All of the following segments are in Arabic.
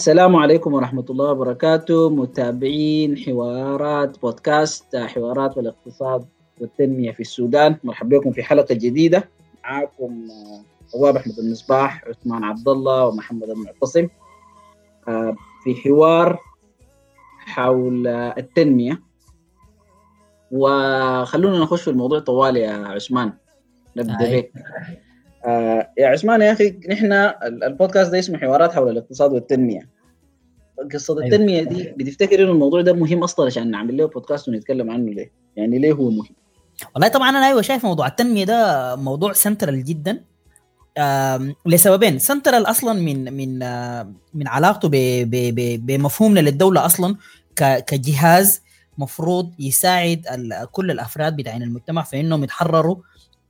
السلام عليكم ورحمة الله وبركاته. متابعين حوارات بودكاست حوارات والاقتصاد والتنمية في السودان. مرحبا بكم في حلقة جديدة. معاكم ثواب أحمد المصباح عثمان عبد الله ومحمد المعتصم. آه، في حوار حول التنمية. وخلونا نخش في الموضوع طوال يا عثمان. نبدأ بك آه يا عثمان يا أخي نحن البودكاست ده اسمه حوارات حول الاقتصاد والتنمية قصة أيوة. التنمية دي بتفتكر إنه الموضوع ده مهم أصلا عشان نعمل له بودكاست ونتكلم عنه ليه؟ يعني ليه هو مهم؟ والله طبعا أنا أيوه شايف موضوع التنمية ده موضوع سنترال جدا لسببين سنترال أصلا من من من علاقته بمفهومنا للدولة أصلا كجهاز مفروض يساعد كل الأفراد بتاعين المجتمع في إنهم يتحرروا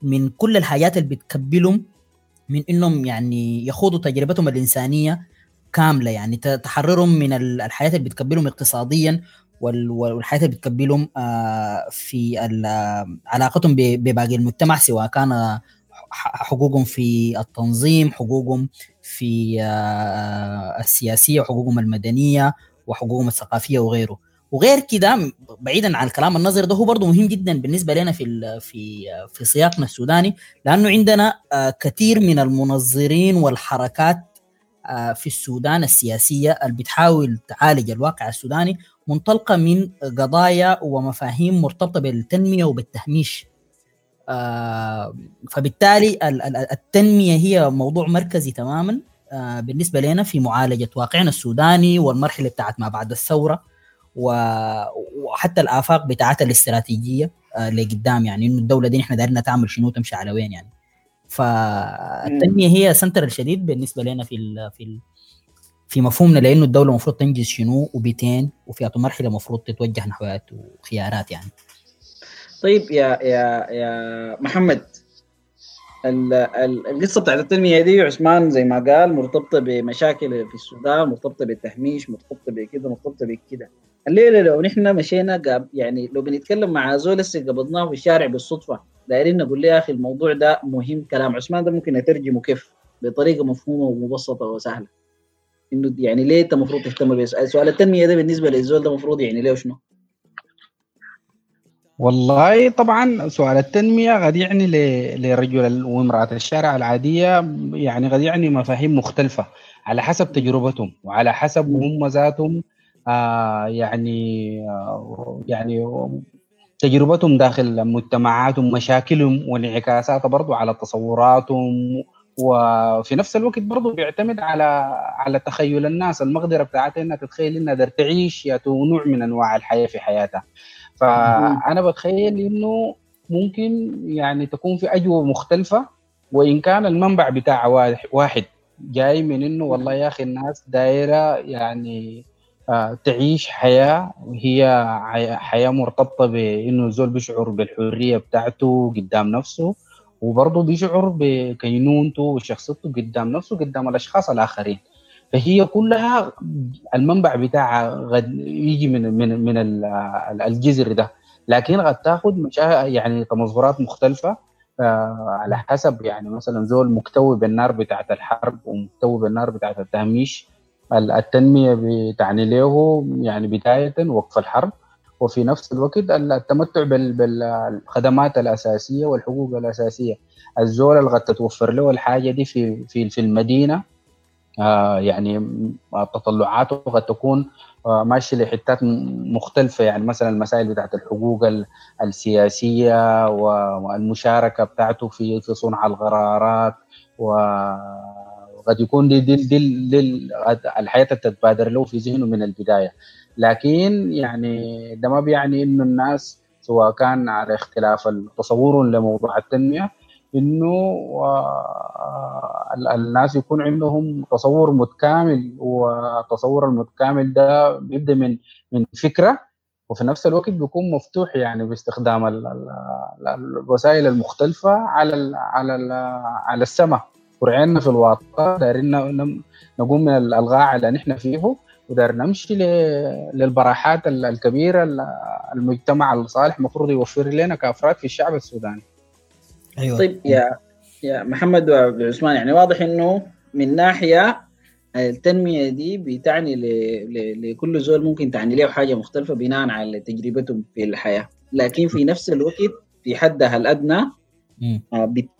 من كل الحاجات اللي بتكبلهم من إنهم يعني يخوضوا تجربتهم الإنسانية كاملة. يعني تحررهم من الحياة اللي بتكبلهم اقتصاديا والحياة اللي بتكبلهم آه، في علاقتهم بباقي المجتمع سواء كان حقوقهم في التنظيم حقوقهم في آه، السياسية وحقوقهم المدنية وحقوقهم الثقافية وغيره. وغير كده بعيدا عن الكلام النظري ده هو برضه مهم جدا بالنسبة لنا في في في سياقنا السوداني لأنه عندنا آه، كثير من المنظرين والحركات آه، في السودان السياسية اللي بتحاول تعالج الواقع السوداني منطلقة من قضايا ومفاهيم مرتبطة بالتنمية وبالتهميش. آه، فبالتالي التنمية هي موضوع مركزي تماما بالنسبة لنا في معالجة واقعنا السوداني والمرحلة بتاعت ما بعد الثورة. وحتى الآفاق بتاعتها الاستراتيجية آه، لقدام يعني إنه الدولة دي نحن دايرين تعمل شنو تمشي على وين يعني. فالتنمية هي سنتر الشديد بالنسبة لنا في ال في ال في مفهومنا لأنه الدولة المفروض تنجز شنو وبيتين وفي مرحلة المفروض تتوجه نحوات وخيارات يعني. طيب يا يا يا محمد القصة بتاعت التنمية دي عثمان زي ما قال مرتبطة بمشاكل في السودان مرتبطة بالتهميش مرتبطة بكده مرتبطة بكده الليلة لو نحن مشينا قاب يعني لو بنتكلم مع زول لسه قبضناه في الشارع بالصدفة دايرين نقول له يا أخي الموضوع ده مهم كلام؟ عثمان ده ممكن نترجمه كيف؟ بطريقة مفهومة ومبسطة وسهلة. إنه يعني ليه أنت المفروض تهتم بسؤال سؤال التنمية ده بالنسبة للزول ده المفروض يعني ليه وشنو؟ والله طبعا سؤال التنمية قد يعني لرجل وامرأة الشارع العادية يعني قد يعني مفاهيم مختلفة على حسب تجربتهم وعلى حسب هم ذاتهم آه يعني آه يعني تجربتهم داخل مجتمعاتهم مشاكلهم وانعكاساتها برضو على تصوراتهم وفي نفس الوقت برضو بيعتمد على على تخيل الناس. المقدرة بتاعتها انها تتخيل إنها قدر تعيش يا نوع من أنواع الحياة في حياتها. فأنا بتخيل إنه ممكن يعني تكون في اجوبه مختلفة وإن كان المنبع بتاعها واحد جاي من إنه والله يا أخي الناس دايرة يعني تعيش حياة هي حياه مرتبطة بإنه الزول بيشعر بالحرية بتاعته قدام نفسه وبرضه بيشعر بكينونته وشخصيته قدام نفسه قدام الأشخاص الآخرين. فهي كلها المنبع بتاعها قد يجي من من من الجذر ده. لكن قد تاخذ يعني تمظهرات مختلفة آه، على حسب يعني مثلا زول مكتوي بالنار بتاعت الحرب ومكتوي بالنار بتاعت التهميش. التنمية بتعني له يعني بداية وقف الحرب وفي نفس الوقت التمتع بالخدمات الأساسية والحقوق الأساسية. الزول اللي قد تتوفر له الحاجة دي في في في المدينة آه يعني تطلعاته قد تكون آه ماشي لحتات مختلفة. يعني مثلا المسائل بتاعت الحقوق السياسية والمشاركة بتاعته في في صنع القرارات وقد يكون دي دي دي, الحياة تتبادر له في ذهنه من البداية. لكن يعني ده ما بيعني إنه الناس سواء كان على اختلاف التصور لموضوع التنمية إنه الناس يكون عندهم تصور متكامل والتصور المتكامل ده بيبدأ من من فكرة وفي نفس الوقت بيكون مفتوح يعني باستخدام الوسائل المختلفة على ال على ال على السماء. ورعينا في الواقع دايرين نقوم من الألغاء اللي نحن فيه ودار نمشي للبراحات الكبيرة المجتمع الصالح المفروض يوفر لنا كأفراد في الشعب السوداني. أيوه. طيب يا يا محمد وعثمان يعني واضح إنه من ناحية التنمية دي بتعني لكل زول ممكن تعني له حاجة مختلفة بناء على تجربتهم في الحياة. لكن في نفس الوقت في حدها الأدنى آه،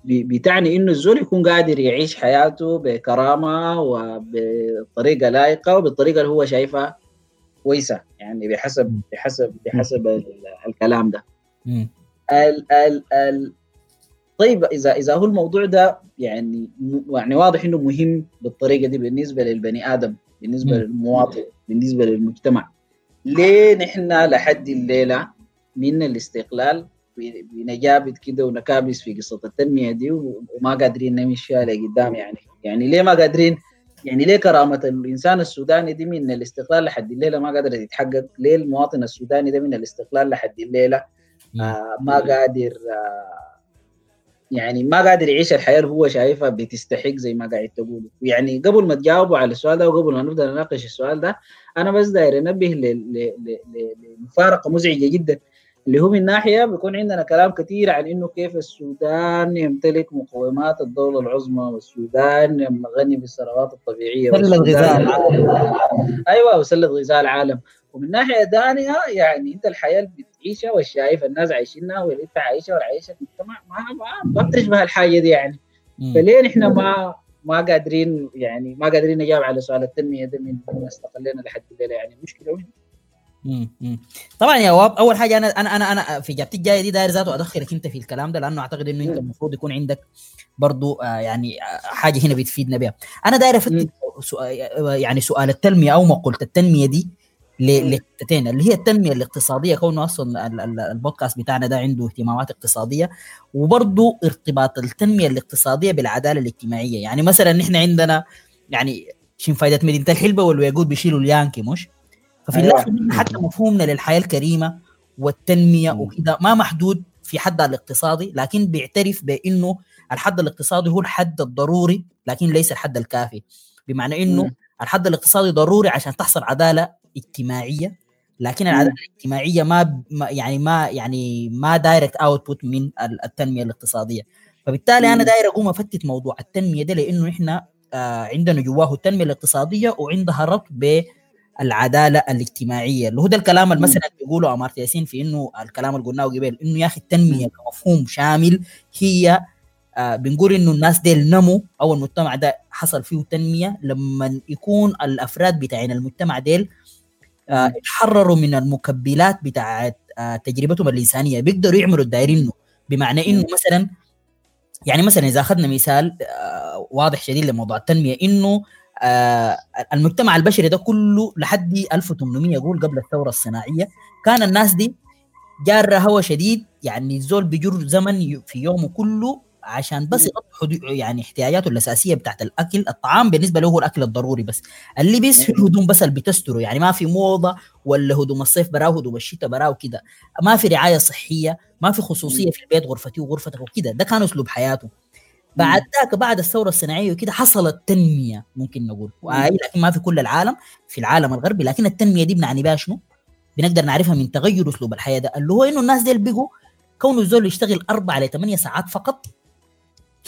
بتعني إنه الزول يكون قادر يعيش حياته بكرامة وبطريقة لائقة وبالطريقة اللي هو شايفها كويسة يعني بحسب بحسب بحسب الكلام ده. ال ال ال طيب اذا إذا هو الموضوع ده يعني يعني واضح إنه مهم بالطريقة دي بالنسبة للبني آدم بالنسبة للمواطن بالنسبة للمجتمع. ليه نحن لحد الليلة من الاستقلال بنجابت كده ونكابس في قصة التنمية دي وما قادرين نمشي لقدام يعني. يعني ليه ما قادرين؟ يعني ليه كرامة الإنسان السوداني دي من الاستقلال لحد الليلة ما قادرة تتحقق؟ ليه المواطن السوداني ده من الاستقلال لحد الليلة؟ آه ما قادر آه يعني ما قادر يعيش الحياة اللي هو شايفها بتستحق زي ما قاعد تقولوا يعني قبل ما تجاوبوا على السؤال ده وقبل ما نبدأ نناقش السؤال ده أنا بس داير أنبه لمفارقة مزعجة جدا. اللي هو من ناحية بيكون عندنا كلام كثير عن إنه كيف السودان يمتلك مقومات الدولة العظمى والسودان غني بالثروات الطبيعية سلة غذاء العالم. أيوه وسلة غذاء العالم. ومن ناحية ثانية يعني أنت الحياة اللي بتعيشها والشايف الناس عايشينها واللي أنت عايشها واللي عايشها المجتمع ما ما بتشبه الحاجة دي يعني. فليه نحن ما ما قادرين يعني ما قادرين نجاوب على سؤال التنمية ده من استقلينا لحد الليلة يعني. المشكلة وين؟ طبعا يا واب أول حاجة أنا أنا أنا أنا في إجابتي الجاية دي داير ذاته ادخلك أنت في الكلام ده لأنه أعتقد إنه أنت المفروض يكون عندك برضو آه يعني حاجة هنا بتفيدنا بها أنا داير افتح يعني سؤال التنمية أو مقوله التنمية دي لحتتين اللي هي التنمية الاقتصادية كونه أصلا البودكاست بتاعنا ده عنده اهتمامات اقتصادية وبرضه ارتباط التنمية الاقتصادية بالعدالة الاجتماعية. يعني مثلا نحن عندنا يعني شين فايدة مدينه الحلبة والويقود بيشيلوا اليانكي مش؟ ففي أيوة. حتى مفهومنا للحياة الكريمة والتنمية وكذا ما محدود في حدها الاقتصادي لكن بيعترف بإنه الحد الاقتصادي هو الحد الضروري لكن ليس الحد الكافي. بمعنى إنه الحد الاقتصادي ضروري عشان تحصل عدالة اجتماعية لكن العدالة الاجتماعية ما يعني ما يعني ما direct output من التنمية الاقتصادية. فبالتالي أنا داير أقوم أفتت موضوع التنمية ده لإنه إحنا آه عندنا جواه التنمية الاقتصادية وعندها ربط ب العدالة الاجتماعية اللي هو ده الكلام اللي مثلا بيقوله امارتيا سين في إنه الكلام اللي قلناه قبل إنه يا أخي التنمية كمفهوم شامل هي آه بنقول إنه الناس ديل نمو أو المجتمع ده حصل فيه تنمية لما يكون الأفراد بتاعين المجتمع ديل آه يتحرروا من المكبلات بتاعت آه تجربتهم الانسانيه بيقدروا يعملوا الدايرينه بمعنى إنه مثلا يعني مثلا إذا أخذنا مثال آه واضح شديد لموضوع التنمية إنه آه المجتمع البشري ده كله لحد 1800 يقول قبل الثورة الصناعية كان الناس دي جارة هوا شديد يعني الزول بيجر زمن في يومه كله عشان بس يعني احتياجاته الأساسية بتاعت الأكل الطعام بالنسبة له هو الأكل الضروري بس. اللي بس في الهدوم بس اللي بتستره يعني ما في موضة ولا هدوم الصيف براه هدوم الشتاء براه وكده ما في رعاية صحية ما في خصوصية في البيت غرفتي وغرفتك وكده. ده كان أسلوب حياته. بعد ذاك بعد الثورة الصناعية وكده حصلت تنميه ممكن نقول. لكن ما في كل العالم في العالم الغربي لكن التنمية دي بنعني بها شنو؟ بنقدر نعرفها من تغير أسلوب الحياة ده اللي هو إنه الناس دي بقوا كونه الزول يشتغل أربع ل 8 ساعات فقط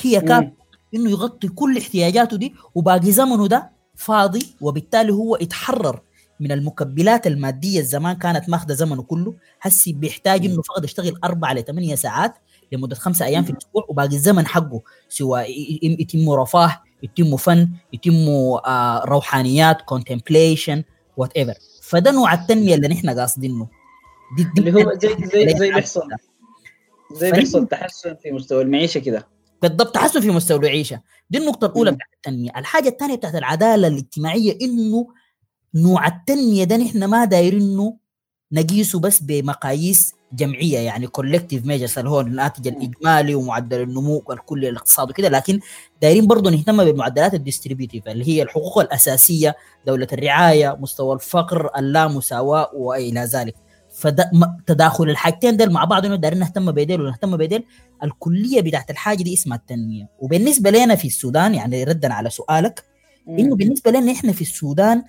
هي كافيه إنه يغطي كل احتياجاته دي وباقي زمنه ده فاضي وبالتالي هو يتحرر من المكبلات المادية الزمان كانت ماخذه زمنه كله. هسي بيحتاج إنه فقط يشتغل أربع ل 8 ساعات لمدة خمسة أيام في الأسبوع وباقي الزمن حقه سواء يتم رفاه يتم فن يتم آه روحانيات contemplation whatever فده نوع التنمية اللي نحن قاصدينه. دي, دي اللي هو زي زي زي بيحصل. زي بيحصل تحسن في مستوى المعيشة كده. بالضبط تحسن في مستوى العيشه دي النقطة الأولى بتاعت التنمية. الحاجة الثانية بتاعت العدالة الاجتماعية إنه نوع التنمية ده نحن ما دايرينه نقيسه بس بمقاييس جمعية يعني collective measures اللي هو الناتج الإجمالي ومعدل النمو الكلي الاقتصاد وكده. لكن دايرين برضه نهتم بالمعدلات الديستريبيوتيف اللي هي الحقوق الأساسية دولة الرعاية مستوى الفقر اللامساواة وإلى ذلك. فتداخل الحاجتين دول مع بعض إنه دايرين نهتم بديل ونهتم بديل. الكلية بتاعت الحاجة دي اسمها التنمية. وبالنسبة لنا في السودان يعني ردا على سؤالك إنه بالنسبة لنا إحنا في السودان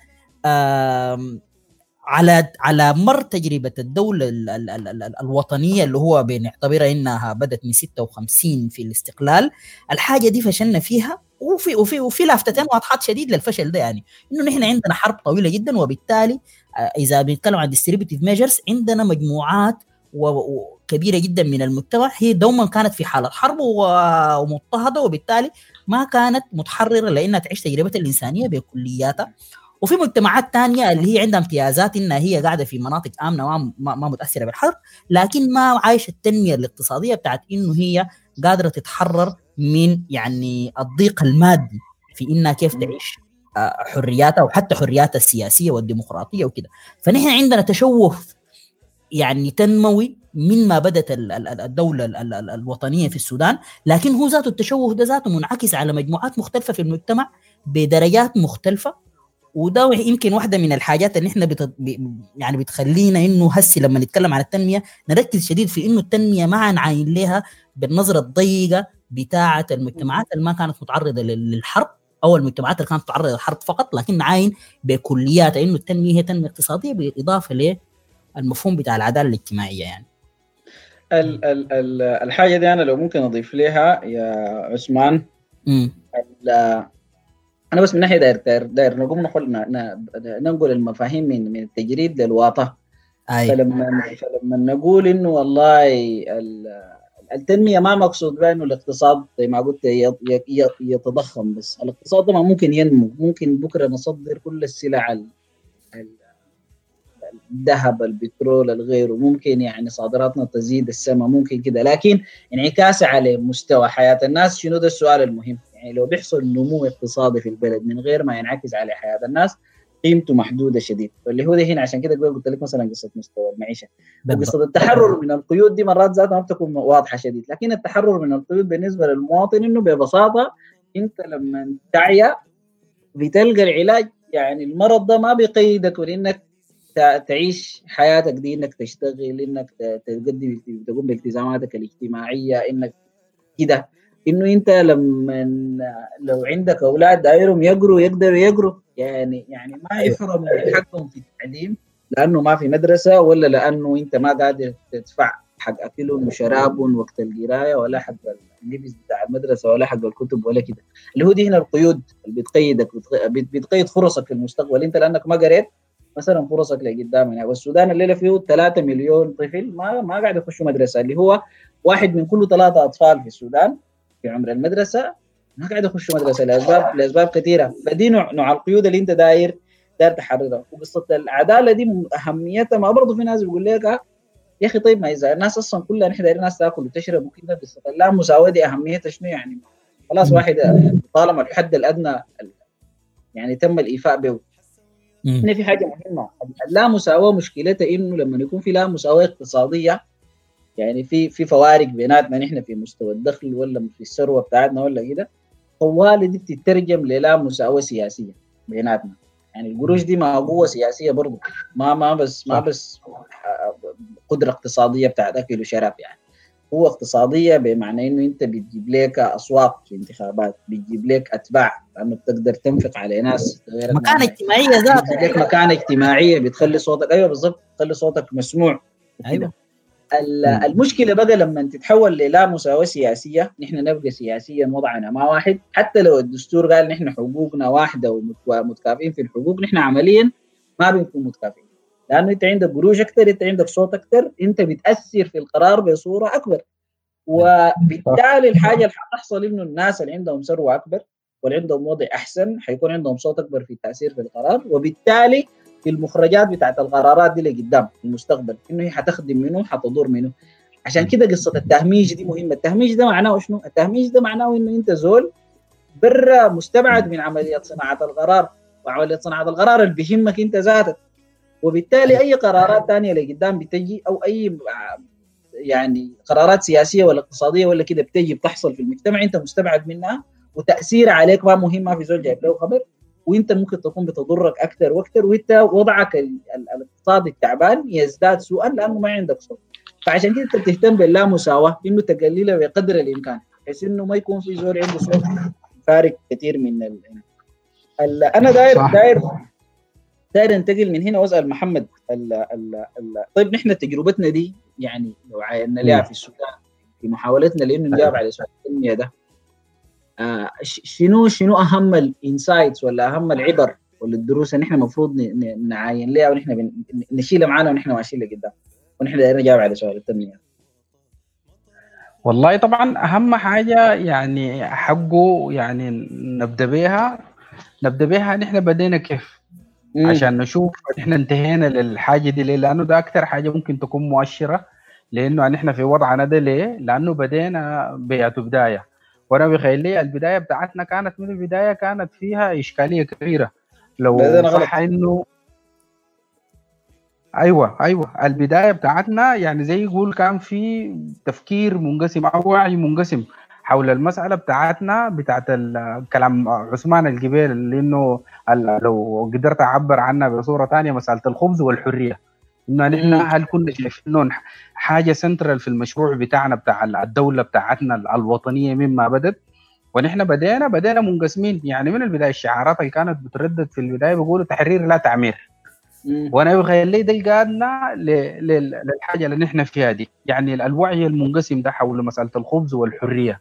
على على مر تجربة الدولة ال ال ال ال الوطنية اللي هو بنعتبرها إنها بدأت من 56 في الاستقلال الحاجة دي فشلنا فيها وفي وفي وفي لافتتين واضحات شديد للفشل ده يعني. إنه نحن عندنا حرب طويلة جدا وبالتالي آه، إذا بنتكلم عن distributive measures عندنا مجموعات وكبيره جدا من المجتمع هي دوما كانت في حالة حرب ومضطهدة وبالتالي ما كانت متحررة لأنها تعيش تجربة الإنسانية بكلياتها. وفي مجتمعات تانية اللي هي عندها امتيازات إنها هي قاعدة في مناطق آمنة ما, متأثرة بالحرب لكن ما عايشة التنمية الاقتصادية بتاعت إنه هي قادرة تتحرر من يعني الضيق المادي في إنها كيف تعيش آه، حرياتها وحتى حرياتها السياسية والديمقراطية وكده. فنحن عندنا تشوه يعني تنموي من ما بدت الدولة الوطنية في السودان لكن هو ذاته التشوه ده ذاته منعكس على مجموعات مختلفة في المجتمع بدرجات مختلفة وده يمكن واحدة من الحاجات اللي إحنا بت... يعني بتخلينا إنه هسي لما نتكلم عن التنمية نركز شديد في إنه التنمية ما نعاين لها بالنظرة الضيقة بتاعة المجتمعات اللي ما كانت متعرضة للحرب أو المجتمعات اللي كانت متعرضة للحرب فقط لكن نعاين بكلياتها إنه التنمية هي تنمية اقتصادية بالإضافة للمفهوم بتاع العدالة الاجتماعية يعني. ال ال ال الحاجة دي أنا لو ممكن أضيف لها يا عثمان أنا بس من ناحية داير داير, داير نقوم نقول ننقل المفاهيم من من التجريد للواطة. أي. فلما فلما نقول إنه والله التنمية ما مقصود بها إنه الاقتصاد زي ما قلت يتضخم بس. الاقتصاد ما ممكن ينمو. ممكن بكرة نصدر كل السلع الذهب البترول الغيره ممكن يعني صادراتنا تزيد السماء ممكن كده. لكن انعكاسها على مستوى حياة الناس شنو ده السؤال المهم؟ يعني لو بيحصل نمو اقتصادي في البلد من غير ما ينعكس على حياة الناس قيمته محدودة شديد. واللي هو ده هنا عشان كده قلت لك مثلا قصة مستوى المعيشة. وقصة التحرر من القيود دي مرات ذاتها ما بتكون واضحة شديد. لكن التحرر من القيود بالنسبة للمواطن إنه ببساطة أنت لما تعيا بتلقى العلاج يعني المرض ده ما بيقيدك إنك تعيش حياتك دي إنك تشتغل إنك تقدم تقوم بالتزاماتك الاجتماعية إنك كده. إنه أنت لما لو عندك أولاد دايرهم يقروا يقدروا يقروا يعني يعني ما أيوه. يحرموا من حقهم في التعليم لأنه ما في مدرسة ولا لأنه أنت ما قادر تدفع حق أكلهم وشرابهم وقت القراية ولا حق اللبس بتاع المدرسة ولا حق الكتب ولا كده. اللي هو دي هنا القيود اللي بتقيدك بتقيد فرصك في المستقبل. أنت لأنك ما قريت مثلا فرصك لقدام يعني والسودان الليلة فيه 3 مليون طفل ما ما قاعد يخشوا مدرسة اللي هو واحد من كل ثلاثة أطفال في السودان في عمر المدرسة ما قاعد يخشوا مدرسة لأسباب لأسباب كثيرة. فدي نوع نوع القيود اللي انت داير داير تحررها. وقصة العدالة دي أهميتها. ما برضه في ناس بيقول لك يا أخي طيب ما إذا الناس أصلا كلها نحن دايرين الناس تاكل وتشرب وكذا قصه لا مساواة دي أهميتها شنو يعني؟ خلاص واحد طالما الحد الأدنى يعني تم الإيفاء به. هنا في حاجة مهمة. اللا مساواة مشكلتها إنه لما يكون في لا مساواة اقتصادية يعني في في فوارق بيناتنا نحن في مستوى الدخل ولا في الثروة بتاعتنا ولا كده طوالي دي بتترجم للا مساواة سياسية بيناتنا. يعني القروش دي ما قوة سياسية برضه ما ما بس ما بس قدرة اقتصادية بتاعت اكل وشراب يعني. قوه اقتصادية بمعنى إنه أنت بتجيب لك أصوات في انتخابات بتجيب لك أتباع لأنه بتقدر تنفق على ناس مكانة اجتماعية ذاتها. لك مكانة اجتماعية بتخلي صوتك أيوه بالضبط بتخلي صوتك مسموع أيوه. المشكلة بقى لما تتحول للا مساواة سياسية نحن نبقى سياسيا وضعنا ما واحد. حتى لو الدستور قال نحن حقوقنا واحدة ومتكافئين في الحقوق نحن عمليا ما بنكون متكافئين. لأنه أنت عندك قروش أكثر أنت عندك صوت أكثر أنت بتأثر في القرار بصورة أكبر. وبالتالي الحاجة اللي حتحصل إنه الناس اللي عندهم ثروة أكبر واللي عندهم وضع أحسن حيكون عندهم صوت أكبر في التأثير في القرار. وبالتالي في المخرجات بتاعت القرارات دي لقدام في المستقبل إنه هي حتخدم منه حتضر منه. عشان كده قصة التهميش دي مهمة. التهميش ده معناه شنو؟ التهميش ده معناه إنه أنت زول برا مستبعد من عملية صناعة القرار وعملية صناعة القرار اللي بيهمك أنت ذاتك. وبالتالي أي قرارات ثانية لقدام بتجي أو أي يعني قرارات سياسية ولا اقتصادية ولا كده بتجي بتحصل في المجتمع أنت مستبعد منها وتاثيرها عليك ما مهم ما في زول جايب له خبر. وانت ممكن تكون بتضرك أكثر وأكثر وانت وضعك الاقتصادي التعبان يزداد سوءا لأنه ما عندك صوت فعشان كده انت بتهتم باللامساواه انه تقللها بقدر الإمكان بحيث إنه ما يكون في زول عنده صوت فارق كثير من ال... ال... أنا داير صح. داير داير انتقل من هنا وأسأل محمد ال... ال... ال... طيب نحن تجربتنا دي يعني لو عاينا لها في السودان في محاولتنا لإنه نجاوب على سؤال التنمية ده آه شنو شنو أهم الانسايتس ولا أهم العبر ولا الدروس اللي إحنا المفروض نعاين لها ونحن نشيلها معانا ونحن ماشيين لقدام ونحن دايرين نجاوب على سؤال التنمية. والله طبعا أهم حاجة يعني حقه يعني نبدأ بها نبدأ بها نحن بدينا كيف؟ مم. عشان نشوف إحنا انتهينا للحاجة دي ليه لأنه ده أكثر حاجة ممكن تكون مؤشرة لأنه نحن في وضعنا ده ليه؟ لأنه بدينا بيعة بداية. وأنا بخيل لي البداية بتاعتنا كانت من البداية كانت فيها إشكالية كبيرة. لو صح إنه أيوه أيوه. البداية بتاعتنا يعني زي يقول كان في تفكير منقسم أو وعي منقسم حول المسألة بتاعتنا بتاعت كلام عثمان الجبيل لأنه لو قدرت أعبر عنها بصورة ثانية مسألة الخبز والحرية. إنه نحن هل كنا شايفين حاجة سنترال في المشروع بتاعنا بتاع الدولة بتاعتنا الوطنية مما بدت ونحن بدينا بدينا منقسمين. يعني من البداية الشعارات اللي كانت بتردد في البداية بيقولوا تحرير لا تعمير. وأنا بخيل لي ده قادنا للحاجة اللي نحن فيها دي. يعني الوعي المنقسم ده حول مسألة الخبز والحرية.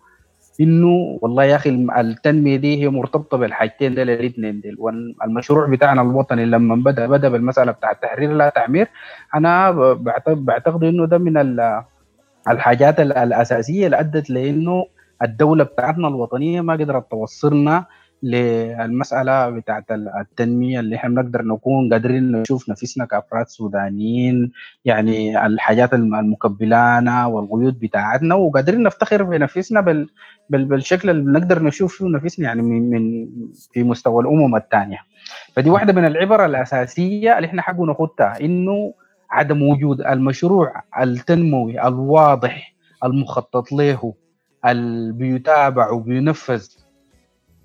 إنه والله يا أخي التنمية دي هي مرتبطة بالحاجتين دول الاثنين دول. والمشروع بتاعنا الوطني لما بدأ بدأ بالمسألة بتاع التحرير لا تعمير أنا بعتقد إنه ده من الحاجات الأساسية اللي أدت لإنه الدولة بتاعتنا الوطنية ما قدرت توصلنا للمسألة بتاعت التنمية اللي إحنا بنقدر نكون قادرين نشوف نفسنا كأفراد سودانيين يعني الحاجات المكبلانا والقيود بتاعتنا وقادرين نفتخر بنفسنا بال بالشكل اللي بنقدر نشوف فيه نفسنا يعني من, من في مستوى الأمم الثانية فدي واحدة من العبر الأساسية اللي إحنا حقه ناخدها إنه عدم وجود المشروع التنموي الواضح المخطط له اللي بيتابع وبينفذ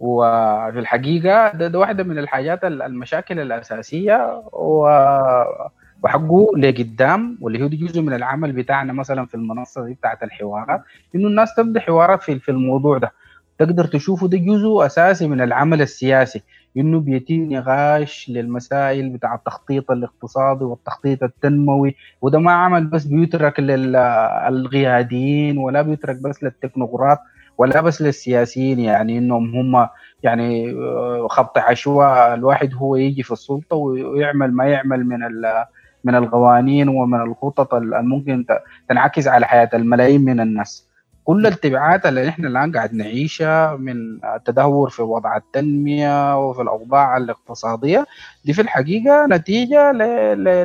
وفي الحقيقة ده, ده واحدة من الحاجات المشاكل الأساسية وحقه لقدام واللي هو جزء من العمل بتاعنا مثلا في المنصة دي بتاعت الحوارات إنه الناس تبدأ حوارات في, في الموضوع ده. تقدر تشوفه ده جزء أساسي من العمل السياسي إنه بيتم نقاش للمسائل بتاع التخطيط الاقتصادي والتخطيط التنموي وده ما عمل بس بيترك للقياديين ولا بيترك بس للتكنوقراط. ولا بس للسياسيين يعني إنهم هم يعني آه، خط عشواء الواحد هو يجي في السلطة ويعمل ما يعمل من من القوانين ومن الخطط الممكن تنعكس على حياة الملايين من الناس. كل التبعات اللي إحنا الآن قاعد نعيشها من التدهور في وضع التنمية وفي الأوضاع الاقتصادية دي في الحقيقة نتيجة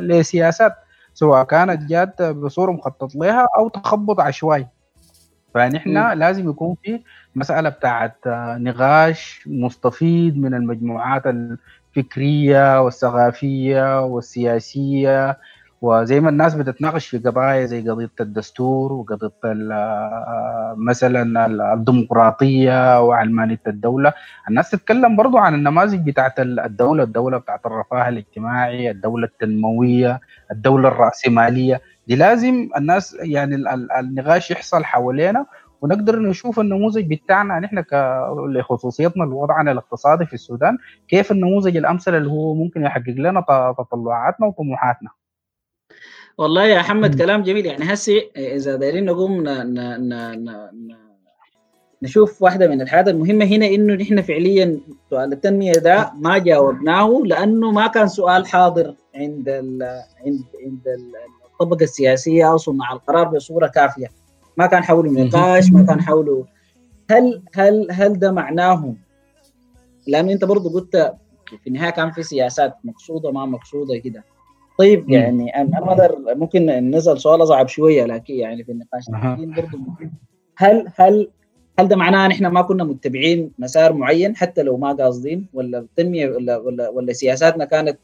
لسياسات سواء كانت جات بصورة مخطط لها أو تخبط عشوائي. فنحن لازم يكون في مسألة بتاعت نقاش مستفيض من المجموعات الفكرية والثقافية والسياسية. وزي ما الناس بتتناقش في قضايا زي قضية الدستور وقضية مثلا الديمقراطية وعلمانية الدولة. الناس تتكلم برضو عن النماذج بتاعت الدولة الدولة بتاعت الرفاه الاجتماعي الدولة التنموية الدولة الرأسمالية. دي لازم الناس يعني النقاش يحصل حوالينا ونقدر نشوف النموذج بتاعنا نحن لخصوصيتنا لوضعنا الاقتصادي في السودان كيف النموذج الأمثل اللي هو ممكن يحقق لنا تطلعاتنا وطموحاتنا. والله يا محمد كلام جميل. يعني هسي إذا دايرين نقوم ن... ن... ن... نشوف واحدة من الحاجات المهمة هنا إنه نحن فعليا سؤال التنمية ده ما جاوبناه لأنه ما كان سؤال حاضر عند ال عند عند الطبقة السياسية أو صناع القرار بصورة كافية. ما كان حوله نقاش ما كان حوله هل هل هل ده معناه لأنه أنت برضه قلت في النهاية كان في سياسات مقصودة ما مقصودة كده. طيب يعني أنا أقدر ممكن نزل سؤال أصعب شوية لكن يعني في النقاش برضه هل هل هل ده معناه نحن ما كنا متبعين مسار معين حتى لو ما قاصدين؟ ولا التنميه ولا ولا ولا سياساتنا كانت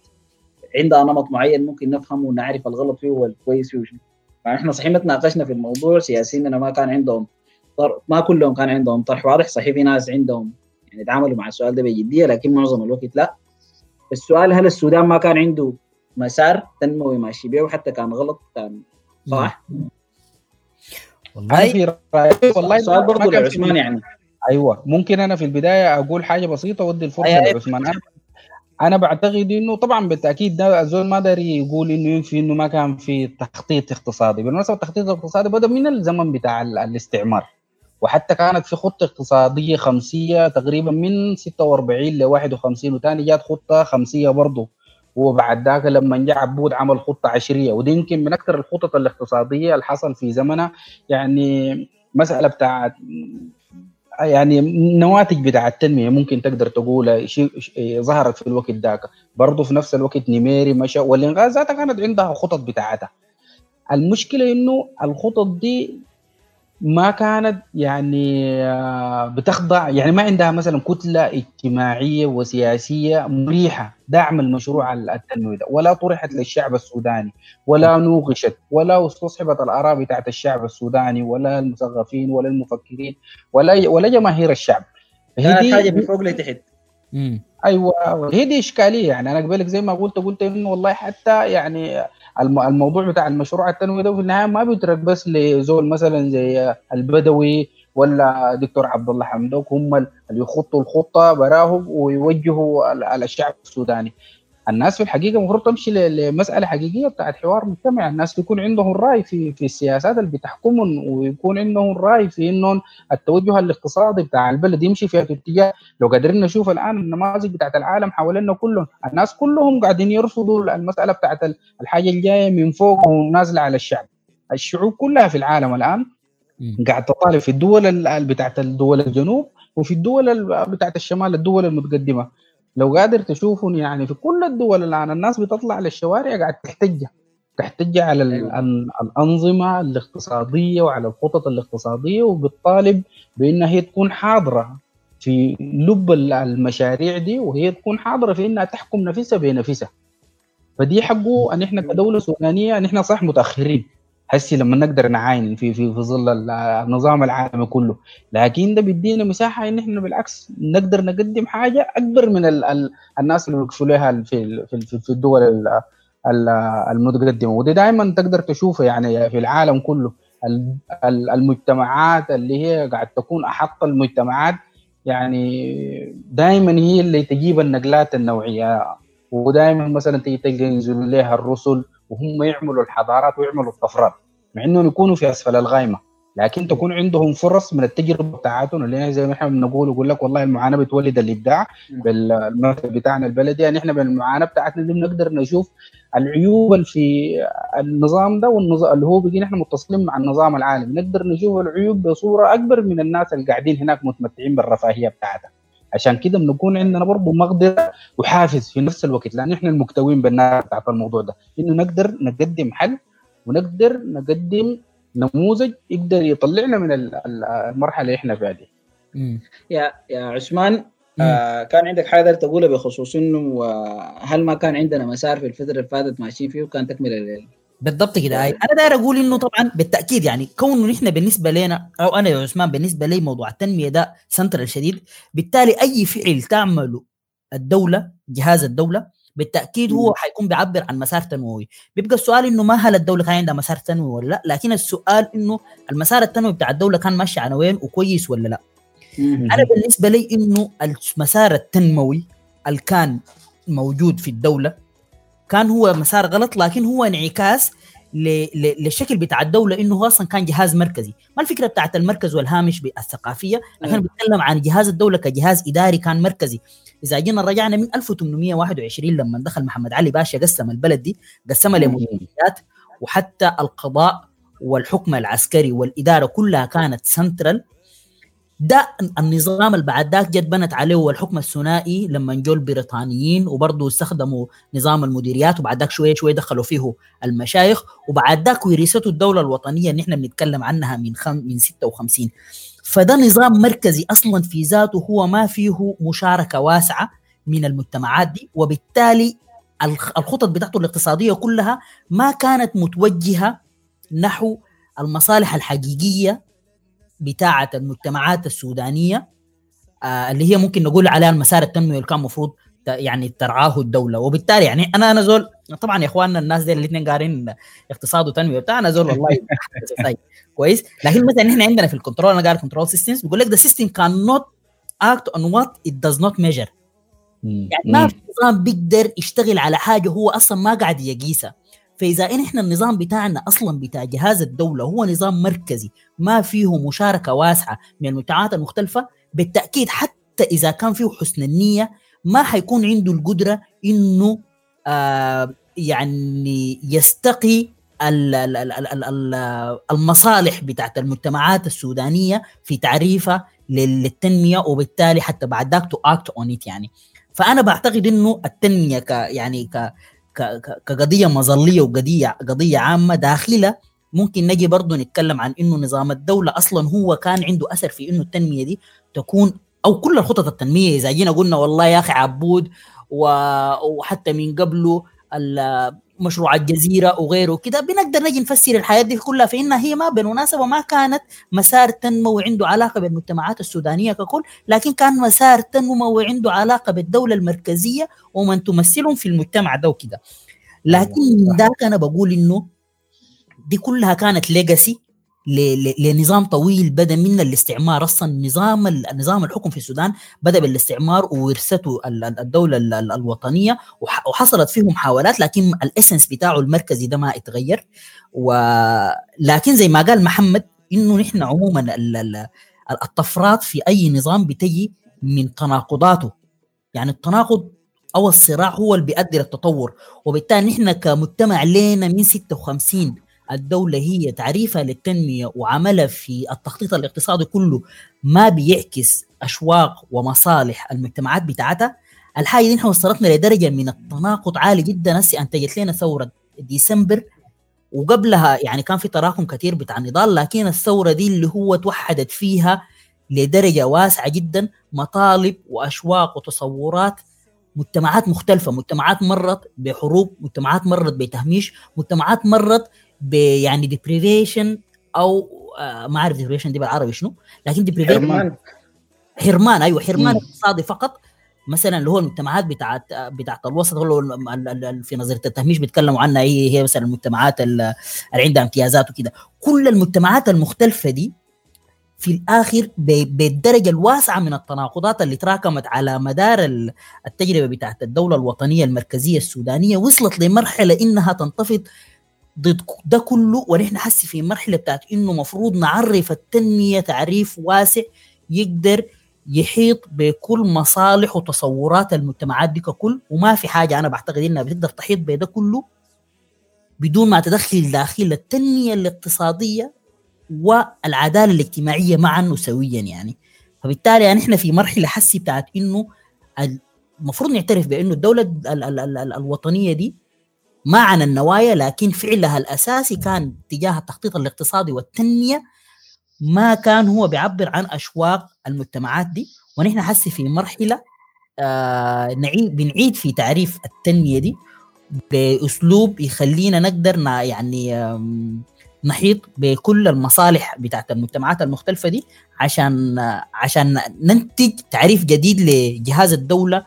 عندها نمط معين ممكن نفهمه ونعرف الغلط فيه والكويس فيه وشنو يعني إحنا صحيح ما تناقشنا في الموضوع سياسيين ما كان عندهم طر... ما كلهم كان عندهم طرح واضح صحيح في ناس عندهم يعني تعاملوا مع السؤال ده بجدية لكن معظم الوقت لا السؤال هل السودان ما كان عنده مسار تنموي ماشي بيه وحتى كان غلط كان صح؟ والله في والله السؤال برضه لعثمان يعني أيوه ممكن أنا في البداية أقول حاجة بسيطة ودي الفرصة أيوة. لعثمان أنا بعتقد إنه طبعا بالتأكيد ده الزول ما داري يقول إنه ينفي إنه ما كان في تخطيط اقتصادي بالمناسبة التخطيط الاقتصادي بدا من الزمن بتاع الاستعمار وحتى كانت في خطة اقتصادية خمسية تقريبا من 46 ل 51 وثاني جات خطة خمسية برضه وبعد ذاك لما جاء عبود عمل خطة عشرية ودي يمكن من أكثر الخطط الاقتصادية اللي حصل في زمنها يعني مسألة بتاعت يعني النواتج بتاع التنمية ممكن تقدر تقول شيء ظهرت في الوقت ذاك. برضه في نفس الوقت نيميري مشى والإنغاز ذاتها كانت عندها خطط بتاعتها. المشكلة إنه الخطط دي ما كانت يعني آه، بتخضع. يعني ما عندها مثلا كتلة اجتماعية وسياسية مريحة دعم المشروع التنموي ده ولا طرحت للشعب السوداني ولا نوقشت ولا استصحبت الاراء بتاعت الشعب السوداني ولا المثقفين ولا المفكرين ولا ولا جماهير الشعب. هي حاجة من فوق لتحت. أيوه هي دي إشكالية. يعني أنا قبلك زي ما قلت قلت إنه والله حتى يعني الموضوع بتاع المشروع التنموي ده في النهاية ما بيترك بس لزول مثلا زي البدوي ولا دكتور عبد الله حمدوك هم اللي يخطوا الخطة براهم ويوجهوا الشعب السوداني الناس في الحقيقة المفروض تمشي لمسألة حقيقية بتاعت حوار مجتمع. الناس يكون عندهم الراي في في السياسات اللي بتحكمهم ويكون عندهم الراي في إنهم التوجه الاقتصادي بتاع البلد يمشي في اتجاه. لو قادرين نشوف الآن النماذج بتاعت العالم حوالينا كلهم الناس كلهم قاعدين يرفضوا المسألة بتاعت الحاجة الجاية من فوق ونازلة على الشعب. الشعوب كلها في العالم الآن قاعد تطالب في الدول بتاعت الدول الجنوب وفي الدول بتاعت الشمال الدول المتقدمة. لو قادر تشوفوا يعني في كل الدول الان الناس بتطلع للشوارع قاعد تحتج تحتج على أيوة. الأنظمة الاقتصادية وعلى الخطط الاقتصادية وبتطالب بانها هي تكون حاضرة في لب المشاريع دي وهي تكون حاضرة في إنها تحكم نفسها بنفسها. فدي حقه أن إحنا كدولة سودانية أن إحنا صح متأخرين. هسي لما نقدر نعاين في في في ظل النظام العالمي كله. لكن ده بيدينا مساحة إن إحنا بالعكس نقدر نقدم حاجة أكبر من ال ال الناس اللي وقفوا لها في في, في الدول المتقدمة. ودي دائما تقدر تشوفها يعني في العالم كله. المجتمعات اللي هي قاعد تكون أحط المجتمعات يعني دائما هي اللي تجيب النقلات النوعية. ودائما مثلا تيجي تلقى ينزلوا لها الرسل وهم يعملوا الحضارات ويعملوا الطفرات مع إنهم يكونوا في أسفل الغايمة. لكن تكون عندهم فرص من التجربة بتاعتهم اللي زي ما إحنا بنقول يقول لك والله المعاناة بتولد الإبداع بالمثل بتاعنا البلدي. يعني إحنا بالمعاناة بتاعتنا دي بنقدر نشوف العيوب اللي في النظام ده والنظام اللي هو بيجي إحنا متصلين مع النظام العالمي. نقدر نشوف العيوب بصورة أكبر من الناس اللي قاعدين هناك متمتعين بالرفاهية بتاعتها. عشان كده بنكون عندنا برضه مقدرة وحافز في نفس الوقت لأن إحنا المكتوين بالنار بتاعت الموضوع ده إنه نقدر نقدم حل ونقدر نقدم نموذج يقدر يطلعنا من المرحلة اللي إحنا فيها دي. يا يا عثمان آه كان عندك حاجة تقولها بخصوص إنه آه، هل ما كان عندنا مسار في الفترة اللي فاتت ماشيين فيه وكان تكملة بالضبط كده. أنا داير أقول إنه طبعا بالتأكيد يعني كونه نحن بالنسبة لنا أو أنا يا عثمان بالنسبة لي موضوع التنمية ده سنترال شديد. بالتالي أي فعل تعمله الدولة جهاز الدولة بالتأكيد هو حيكون بيعبر عن مسار تنموي. بيبقى السؤال إنه ما هل الدولة كان عندها مسار تنموي ولا لا؟ لكن السؤال إنه المسار التنموي بتاع الدولة كان ماشي على وين وكويس ولا لا؟ أنا بالنسبة لي إنه المسار التنموي اللي كان موجود في الدولة كان هو مسار غلط لكن هو انعكاس للشكل بتاع الدولة إنه هو أصلا كان جهاز مركزي، ما الفكرة بتاعت المركز والهامش الثقافية، لكن نعم. بتكلم عن جهاز الدولة كجهاز إداري كان مركزي، إذا جينا رجعنا من 1821 لما دخل محمد علي باشا قسم البلد دي، قسمها لمديريات وحتى القضاء والحكم العسكري والإدارة كلها كانت سنترال ده النظام اللي بعد ذاك جد بنت عليه هو الحكم الثنائي لما جو البريطانيين وبرضه استخدموا نظام المديريات وبعد ذاك شوية شوية دخلوا فيه المشايخ وبعد ذاك ورثته الدولة الوطنية اللي إحنا بنتكلم عنها من خم من 56 فده نظام مركزي أصلا في ذاته هو ما فيه مشاركة واسعة من المجتمعات دي وبالتالي الخطط بتاعته الاقتصادية كلها ما كانت متوجهة نحو المصالح الحقيقية بتاعة المجتمعات السودانية آه اللي هي ممكن نقول عليها المسار التنموي اللي كان المفروض يعني ترعاه الدولة. وبالتالي يعني أنا أنا زول طبعا يا إخواننا الناس دي الاثنين قارين اقتصاد وتنمية بتاع أنا زول والله كويس. لكن مثلا إحنا عندنا في ال control أنا قاري control systems بيقول لك ذا سيستم كان نوت اكت اون وات ات داز نوت ميجر يعني ما في نظام بيقدر يشتغل على حاجة هو أصلا ما قاعد يقيسها. فإذا إن إحنا النظام بتاعنا أصلا بتاع جهاز الدولة هو نظام مركزي ما فيه مشاركة واسعة من المجتمعات المختلفة بالتأكيد حتى إذا كان فيه حسن النية ما حيكون عنده القدرة إنه آه يعني يستقي المصالح بتاعت المجتمعات السودانية في تعريفها للتنمية وبالتالي حتى بعد ذاك to act on يعني. فأنا بعتقد إنه التنمية ك يعني ك كقضية مظلية وقضية قضية عامة داخلة ممكن نجي برضه نتكلم عن إنه نظام الدولة أصلا هو كان عنده أثر في إنه التنمية دي تكون أو كل الخطط التنمية إذا جينا قلنا والله يا أخي عبود وحتى من قبله مشروع الجزيرة وغيره كده بنقدر نجي نفسر الحياة دي كلها في إنها هي ما بالمناسبة ما كانت مسار تنموي عنده علاقة بالمجتمعات السودانية ككل لكن كان مسار تنموي عنده علاقة بالدولة المركزية ومن تمثلهم في المجتمع ده وكده. لكن ذاك أنا بقول إنه دي كلها كانت ليجاسي لنظام طويل بدا من الاستعمار. أصلا نظام نظام الحكم في السودان بدأ بالاستعمار وورثته الدولة الوطنية وحصلت فيه محاولات لكن الاسنس بتاعه المركزي ده ما اتغير. ولكن زي ما قال محمد إنه نحن عموما الطفرات في أي نظام بتجي من تناقضاته. يعني التناقض أو الصراع هو اللي بيؤدي للتطور. وبالتالي نحن كمجتمع لينا من 56 الدولة هي تعريفها للتنمية وعملها في التخطيط الاقتصادي كله ما بيعكس أشواق ومصالح المجتمعات بتاعتها. الحاجة دي نحن وصلتنا لدرجة من التناقض عالي جدا. هسي أنتجت لنا ثورة ديسمبر وقبلها يعني كان في تراكم كثير بتاع النضال لكن الثورة دي اللي هو توحدت فيها لدرجة واسعة جدا. مطالب وأشواق وتصورات مجتمعات مختلفة. مجتمعات مرت بحروب مجتمعات مرت بتهميش مجتمعات مرت يعني deprivation أو آه ما أعرف deprivation دي بالعربي شنو لكن deprivation حرمان. حرمان أيوه حرمان اقتصادي فقط. مثلا اللي هو المجتمعات بتاعت بتاعت الوسط هو في نظرية التهميش بيتكلموا عنها هي هي مثلا المجتمعات اللي عندها امتيازات وكده. كل المجتمعات المختلفة دي في الآخر بالدرجة الواسعة من التناقضات اللي تراكمت على مدار التجربة بتاعت الدولة الوطنية المركزية السودانية وصلت لمرحلة إنها تنتفض ضد ده كله ونحن حسي في مرحلة بتاعت إنه مفروض نعرف التنمية تعريف واسع يقدر يحيط بكل مصالح وتصورات المجتمعات دي ككل. وما في حاجة أنا بعتقد إنها بتقدر تحيط بده كله بدون ما تدخل داخل التنمية الاقتصادية والعدالة الاجتماعية معا وسويا يعني. فبالتالي يعني إحنا في مرحلة حسي بتاعت إنه المفروض نعترف بإنه الدولة الوطنية دي ما عن النوايا لكن فعلها الأساسي كان تجاه التخطيط الاقتصادي والتنمية ما كان هو بيعبر عن أشواق المجتمعات دي. ونحن حسي في مرحلة آه نعيد بنعيد في تعريف التنمية دي بأسلوب يخلينا نقدر يعني نحيط بكل المصالح بتاعت المجتمعات المختلفة دي عشان عشان ننتج تعريف جديد لجهاز الدولة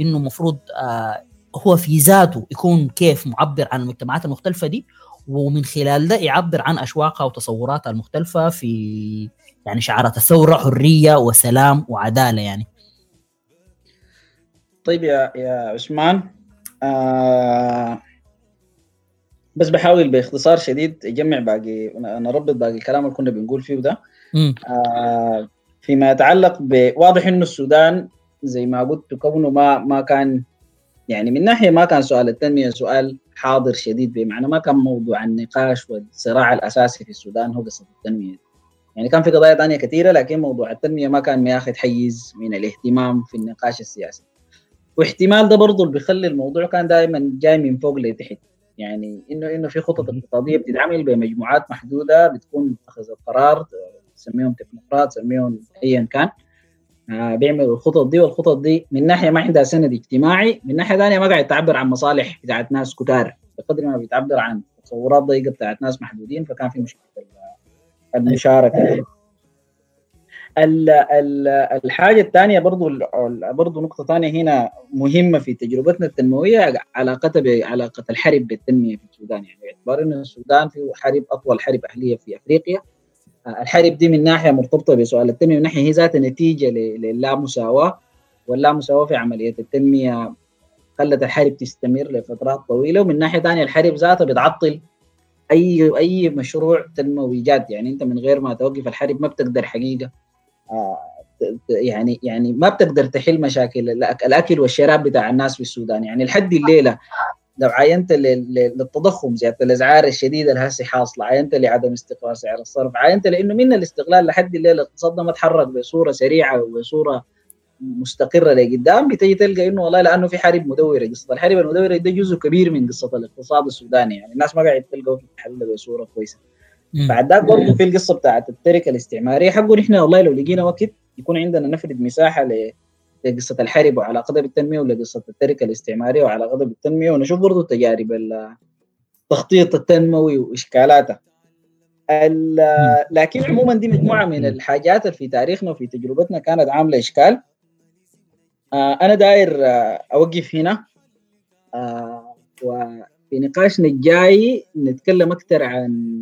إنه مفروض آه هو في ذاته يكون كيف معبر عن المجتمعات المختلفة دي ومن خلال ده يعبر عن أشواقها وتصوراتها المختلفة في يعني شعارات الثوره حرية وسلام وعدالة يعني. طيب يا يا عثمان آه بس بحاول باختصار شديد أجمع باقي نربط باقي الكلام اللي كنا بنقول فيه ده آه فيما يتعلق بواضح إنه السودان زي ما قلت كونه ما ما كان يعني من ناحية ما كان سؤال التنمية سؤال حاضر شديد بمعنى ما كان موضوع النقاش والصراع الأساسي في السودان هو قصة التنمية. يعني كان في قضايا ثانية كثيره لكن موضوع التنمية ما كان ماخذ حيز من الاهتمام في النقاش السياسي. واحتمال ده برضه اللي بيخلي الموضوع كان دائما جاي من فوق لتحت. يعني إنه إنه في خطط اقتصادية بتتعمل بمجموعات محدودة بتكون متخذ القرار تسميهم تكنوقراط تسميهم ايا كان. آه بيعملوا الخطط دي والخطط دي من ناحية ما عندها سند اجتماعي من ناحية ثانية ما قاعد تعبر عن مصالح بتاعت ناس كتار بقدر ما بيتعبر عن تصورات ضيقة بتاعت ناس محدودين فكان في مشكلة المشاركة. الحاجة الثانية برضو برضو نقطة ثانية هنا مهمة في تجربتنا التنموية علاقتها بعلاقه الحرب بالتنمية في السودان. يعني باعتبار إن السودان في حرب أطول حرب أهلية في أفريقيا. الحرب دي من ناحية مرتبطة بسؤال التنمية من ناحية هي ذاتها نتيجة للامساواة واللامساواه في عملية التنمية خلت الحرب تستمر لفترات طويلة ومن ناحية ثانية الحرب ذاتها بتعطل اي أي مشروع تنموي جاد يعني أنت من غير ما توقف الحرب ما بتقدر حقيقة آه يعني يعني ما بتقدر تحل مشاكل الأكل والشراب بتاع الناس في السودان. يعني لحد الليلة لو عاينت للتضخم زياده الاسعار الشديده اللي هسه حاصله عاينت لعدم استقرار سعر الصرف عاينت لإنه من الاستغلال لحد الليلة اقتصادنا ما تحرك بصورة سريعة وبصورة مستقرة لقدام بتجي تلقى إنه والله لأنه في حرب مدوره قصة. الحرب المدوره ده جزء كبير من قصة الاقتصاد السوداني يعني الناس ما قاعد تلقاه في الحل بصورة كويسة. بعد ذاك برضه في القصة بتاعت التركة الاستعمارية حقه نحن والله لو لقينا وقت يكون عندنا نفرد مساحة لقصه الحرب وعلاقتها بالتنميه ولقصه التركه الاستعمارية وعلاقتها بالتنميه ونشوف برضه تجارب التخطيط التنموي واشكالاتها لكن عموما دي مجموعة من الحاجات اللي في تاريخنا وفي تجربتنا كانت عاملة إشكال. آه أنا داير آه أوقف هنا. آه وفي نقاشنا الجاي نتكلم أكثر عن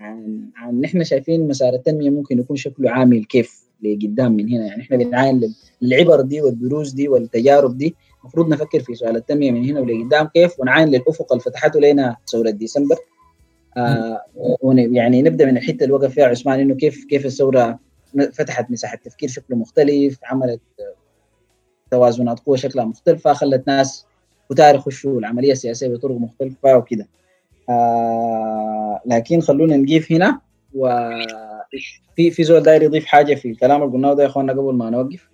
عن عن نحن شايفين مسار التنمية ممكن يكون شكله عامل كيف. لقدام من هنا. يعني إحنا بنعاين للعبر دي والدروس دي والتجارب دي. المفروض نفكر في سؤال التنمية من هنا ولقدام كيف ونعاين للافق اللي فتحته لنا ثورة ديسمبر. آه يعني نبدأ من الحتة اللي وقف فيها عثمان إنه كيف كيف الثورة فتحت مساحة تفكير شكله مختلف عملت توازنات قوة شكلها مختلفة خلت ناس كتار يخشوا العملية السياسية بطرق مختلفة وكده. آه لكن خلونا نقيف هنا وفي في زول داير يضيف حاجة في الكلام اللي قلناه ده يا اخوانا قبل ما نوقف؟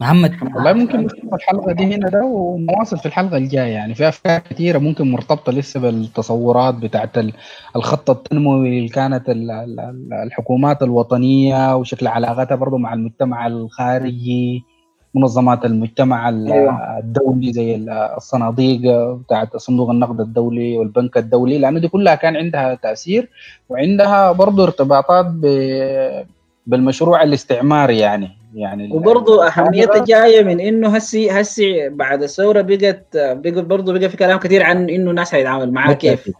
محمد. والله ممكن نشوف الحلقة دي هنا ده ونواصل في الحلقة الجاية يعني. في أفكار كثيره ممكن مرتبطة لسه بالتصورات بتاعت الخط التنموي اللي كانت الحكومات الوطنية وشكل علاقاتها برضه مع المجتمع الخارجي. منظمات المجتمع الدولي زي الصناديق بتاعت صندوق النقد الدولي والبنك الدولي لأنه دي كلها كان عندها تأثير وعندها برضه ارتباطات بالمشروع الاستعماري يعني. يعني وبرضه اهميتها جاية من إنه هسي هسي بعد الثورة بقت برضه بقى في كلام كثير عن إنه الناس هيتعامل معاه كيف.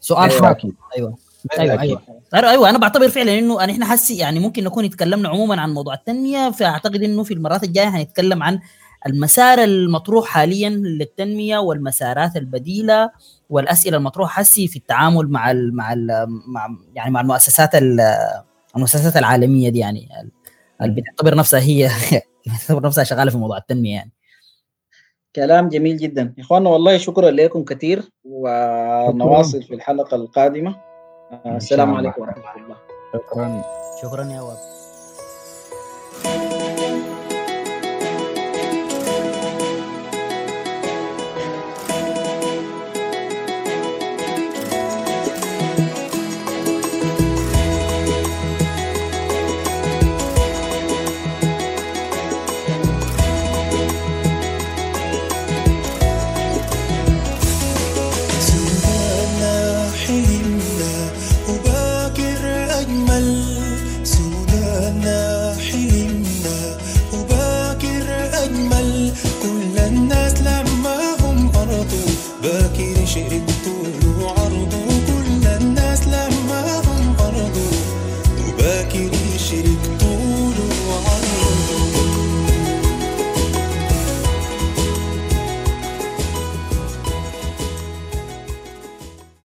سؤال أيوة. أيوه. أيوه أيوه. أيوه أيوه أنا بعتبر فعلا إنه إحنا حسي يعني ممكن نكون اتكلمنا عموما عن موضوع التنمية فأعتقد إنه في المرات الجاية هنتكلم عن المسار المطروح حاليا للتنمية والمسارات البديلة والأسئلة المطروحة حسي في التعامل مع ال مع ال مع يعني مع المؤسسات المؤسسات العالمية دي يعني اللي بتعتبر نفسها هي بتعتبر نفسها شغالة في موضوع التنمية يعني. كلام جميل جدا. يا اخوانا والله شكرا لكم كثير ونواصل في الحلقة القادمة. السلام عليكم ورحمة الله. شكرا. شكرا يا واب